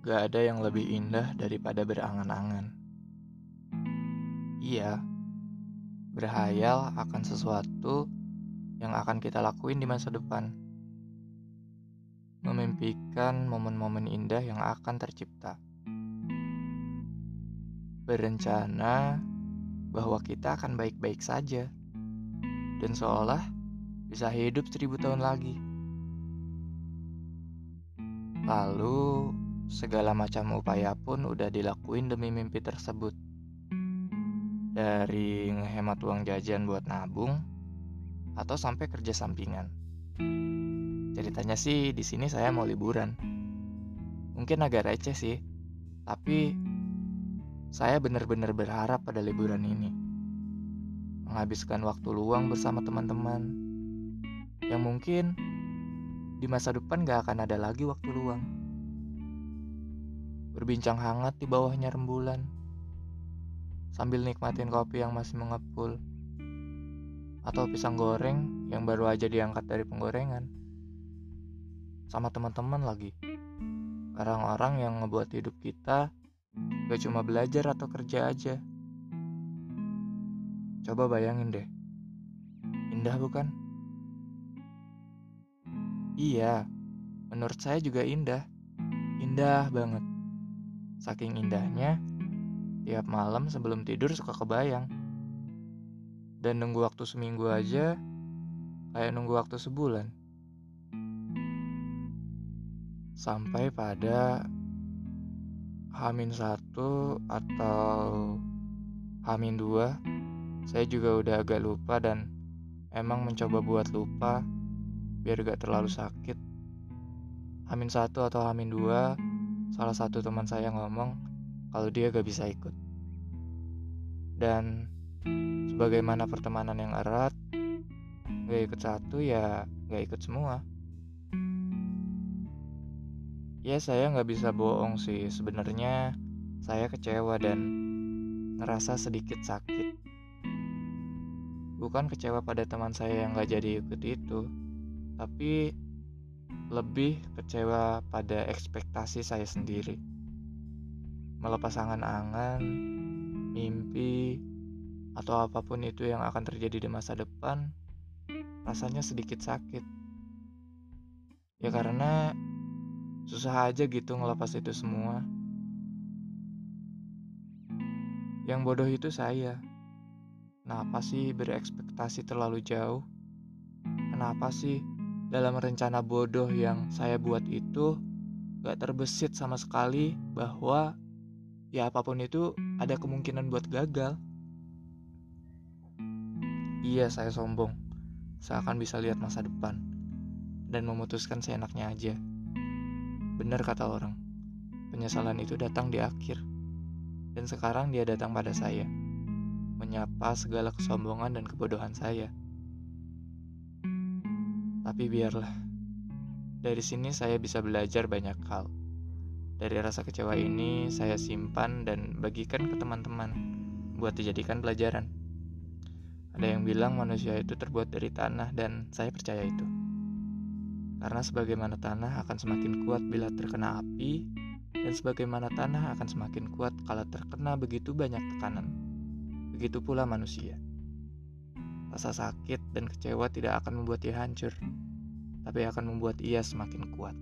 Gak ada yang lebih indah daripada berangan-angan. Iya, berhayal akan sesuatu yang akan kita lakuin di masa depan. Memimpikan momen-momen indah yang akan tercipta. Berencana bahwa kita akan baik-baik saja. Dan seolah bisa hidup seribu tahun lagi. Lalu Segala macam upaya pun udah dilakuin demi mimpi tersebut. Dari ngehemat uang jajan buat nabung atau sampai kerja sampingan. Ceritanya sih di sini saya mau liburan. Mungkin agak receh sih, tapi saya benar-benar berharap pada liburan ini. Menghabiskan waktu luang bersama teman-teman. Yang mungkin di masa depan gak akan ada lagi waktu luang berbincang hangat di bawahnya rembulan, sambil nikmatin kopi yang masih mengepul, atau pisang goreng yang baru aja diangkat dari penggorengan, sama teman-teman lagi. Orang-orang yang ngebuat hidup kita gak cuma belajar atau kerja aja. Coba bayangin deh, indah bukan? Iya, menurut saya juga indah. Indah banget. Saking indahnya, tiap malam sebelum tidur suka kebayang. Dan nunggu waktu seminggu aja, kayak nunggu waktu sebulan. Sampai pada Hamin satu atau Hamin dua, saya juga udah agak lupa dan emang mencoba buat lupa biar gak terlalu sakit. Hamin satu atau Hamin dua salah satu teman saya ngomong kalau dia gak bisa ikut. Dan sebagaimana pertemanan yang erat, gak ikut satu ya gak ikut semua. Ya saya gak bisa bohong sih, sebenarnya saya kecewa dan ngerasa sedikit sakit. Bukan kecewa pada teman saya yang gak jadi ikut itu, tapi lebih kecewa pada ekspektasi saya sendiri. Melepas angan-angan, mimpi, atau apa pun itu yang akan terjadi di masa depan, rasanya sedikit sakit. Ya karena susah aja gitu ngelepas itu semua. Yang bodoh itu saya. Kenapa sih berekspektasi terlalu jauh? Kenapa sih dalam rencana bodoh yang saya buat itu gak terbesit sama sekali bahwa ya apa pun itu ada kemungkinan buat gagal. Iya saya sombong, seakan bisa lihat masa depan dan memutuskan seenaknya aja. Benar kata orang, penyesalan itu datang di akhir. Dan sekarang dia datang pada saya, menyapa segala kesombongan dan kebodohan saya. Tapi biarlah. Dari sini saya bisa belajar banyak hal. Dari rasa kecewa ini saya simpan dan bagikan ke teman-teman buat dijadikan pelajaran. Ada yang bilang manusia itu terbuat dari tanah dan saya percaya itu. Karena sebagaimana tanah akan semakin kuat bila terkena api dan sebagaimana tanah akan semakin kuat kalau terkena begitu banyak tekanan. Begitu pula manusia. Rasa sakit dan kecewa tidak akan membuat ia hancur, tapi akan membuat ia semakin kuat.